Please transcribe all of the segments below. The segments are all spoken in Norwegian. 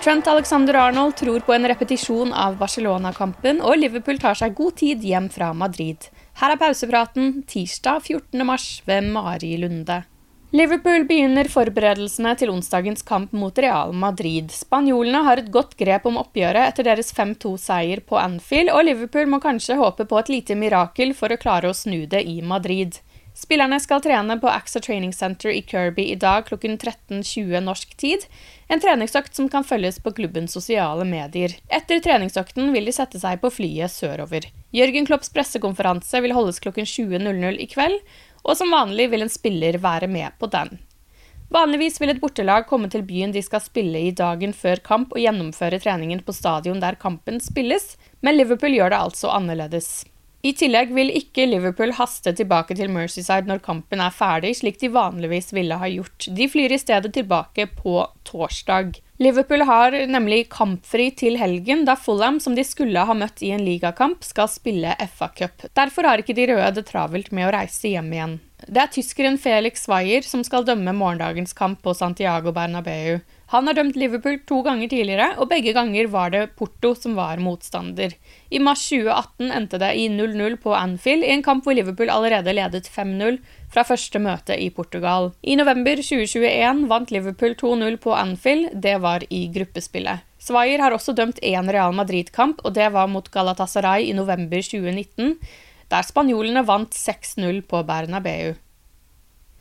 Trent Alexander-Arnold tror på en repetisjon av Barcelona-kampen, og Liverpool tar seg god tid hjem fra Madrid. Her er pausepraten tirsdag 14. mars ved Mari Lunde. Liverpool begynner forberedelsene til onsdagens kamp mot Real Madrid. Spanjolene har et godt grep om oppgjøret etter deres 5-2-seier på Anfield, og Liverpool må kanskje håpe på et lite mirakel for å klare å snu det i Madrid. Spillerne skal trene på AXA Training Center i Kirby i dag klokken 13.20 norsk tid. En treningsøkt som kan følges på klubbens sosiale medier. Etter treningsøkten vil de sette seg på flyet sørover. Jørgen Klopps pressekonferanse vil holdes klokken 20.00 i kveld, og som vanlig vil en spiller være med på den. Vanligvis vil et bortelag komme til byen de skal spille i dagen før kamp og gjennomføre treningen på stadion der kampen spilles, men Liverpool gjør det altså annerledes. I tillegg vil ikke Liverpool haste tilbake til Mercyside når kampen er ferdig, slik de vanligvis ville ha gjort. De flyr i stedet tilbake på torsdag. Liverpool har nemlig kampfri til helgen, da Fulham, som de skulle ha møtt i en ligakamp, skal spille FA-cup. Derfor har ikke de røde det travelt med å reise hjem igjen. Det er tyskeren Felix Weyer som skal dømme morgendagens kamp på Santiago Bernabeu. Han har dømt Liverpool to ganger tidligere, og begge ganger var det Porto som var motstander. I mars 2018 endte det i 0-0 på Anfield, i en kamp hvor Liverpool allerede ledet 5-0 fra første møte i Portugal. I november 2021 vant Liverpool 2-0 på Anfield, det var i gruppespillet. Swayer har også dømt én Real Madrid-kamp, og det var mot Galatasaray i november 2019, der spanjolene vant 6-0 på Bernabeu.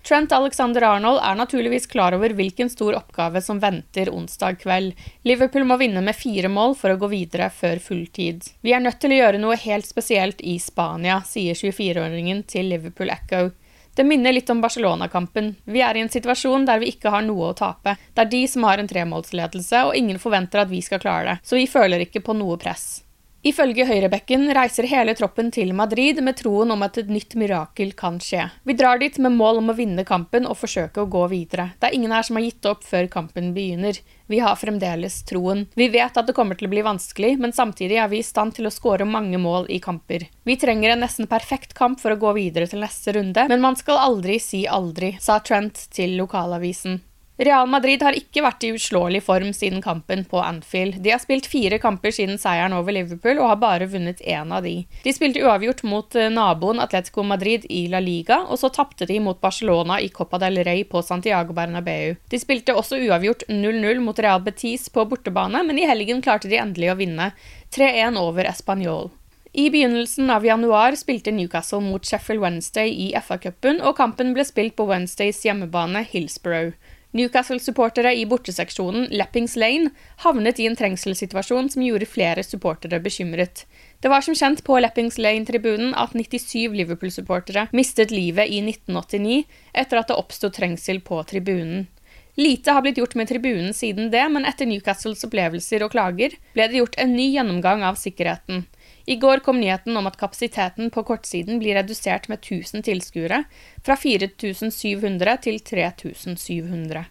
Trent Alexander-Arnold er naturligvis klar over hvilken stor oppgave som venter onsdag kveld. Liverpool må vinne med fire mål for å gå videre før fulltid. Vi er nødt til å gjøre noe helt spesielt i Spania, sier 24-åringen til Liverpool Echo. Det minner litt om Barcelona-kampen. Vi er i en situasjon der vi ikke har noe å tape. Det er de som har en tremålsledelse, og ingen forventer at vi skal klare det, så vi føler ikke på noe press. Ifølge høyrebekken reiser hele troppen til Madrid med troen om at et nytt mirakel kan skje. Vi drar dit med mål om å vinne kampen og forsøke å gå videre. Det er ingen her som har gitt opp før kampen begynner. Vi har fremdeles troen. Vi vet at det kommer til å bli vanskelig, men samtidig er vi i stand til å skåre mange mål i kamper. Vi trenger en nesten perfekt kamp for å gå videre til neste runde, men man skal aldri si aldri, sa Trent til lokalavisen. Real Madrid har ikke vært i uslåelig form siden kampen på Anfield. De har spilt fire kamper siden seieren over Liverpool og har bare vunnet én av de. De spilte uavgjort mot eh, naboen Atletico Madrid i La Liga, og så tapte de mot Barcelona i Copa del Rey på Santiago Bernabeu. De spilte også uavgjort 0-0 mot Real Betis på bortebane, men i helgen klarte de endelig å vinne 3-1 over Español. I begynnelsen av januar spilte Newcastle mot Sheffield Wednesday i FA-cupen, og kampen ble spilt på Wednesdays hjemmebane Hillsborough. Newcastle-supportere i borteseksjonen Lappings Lane havnet i en trengselssituasjon som gjorde flere supportere bekymret. Det var som kjent på Lappings Lane-tribunen at 97 Liverpool-supportere mistet livet i 1989 etter at det oppsto trengsel på tribunen. Lite har blitt gjort med tribunen siden det, men etter Newcastles opplevelser og klager ble det gjort en ny gjennomgang av sikkerheten. I går kom nyheten om at kapasiteten på kortsiden blir redusert med 1000 tilskuere, fra 4700 til 3700.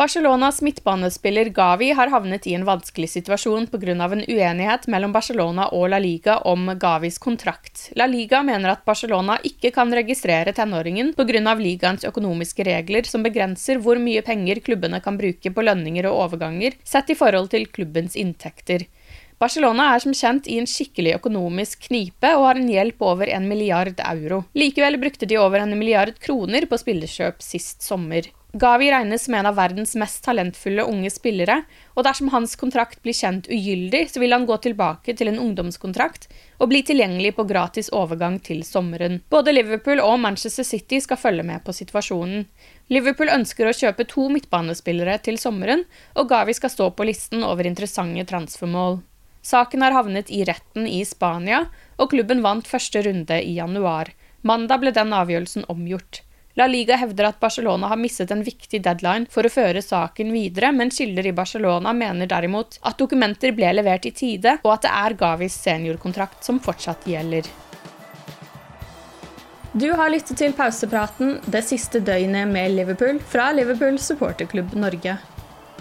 Barcelonas midtbanespiller Gavi har havnet i en vanskelig situasjon pga. en uenighet mellom Barcelona og La Liga om Gavis kontrakt. La Liga mener at Barcelona ikke kan registrere tenåringen pga. ligaens økonomiske regler som begrenser hvor mye penger klubbene kan bruke på lønninger og overganger, sett i forhold til klubbens inntekter. Barcelona er som kjent i en skikkelig økonomisk knipe og har en gjeld på over en milliard euro. Likevel brukte de over en milliard kroner på spillerkjøp sist sommer. Gavi regnes som en av verdens mest talentfulle unge spillere, og dersom hans kontrakt blir kjent ugyldig, så vil han gå tilbake til en ungdomskontrakt og bli tilgjengelig på gratis overgang til sommeren. Både Liverpool og Manchester City skal følge med på situasjonen. Liverpool ønsker å kjøpe to midtbanespillere til sommeren, og Gavi skal stå på listen over interessante transfermål. Saken har havnet i retten i Spania, og klubben vant første runde i januar. Mandag ble den avgjørelsen omgjort. La Liga hevder at Barcelona har mistet en viktig deadline for å føre saken videre, men kilder i Barcelona mener derimot at dokumenter ble levert i tide, og at det er Gavis seniorkontrakt som fortsatt gjelder. Du har lyttet til pausepraten det siste døgnet med Liverpool fra Liverpool supporterklubb Norge.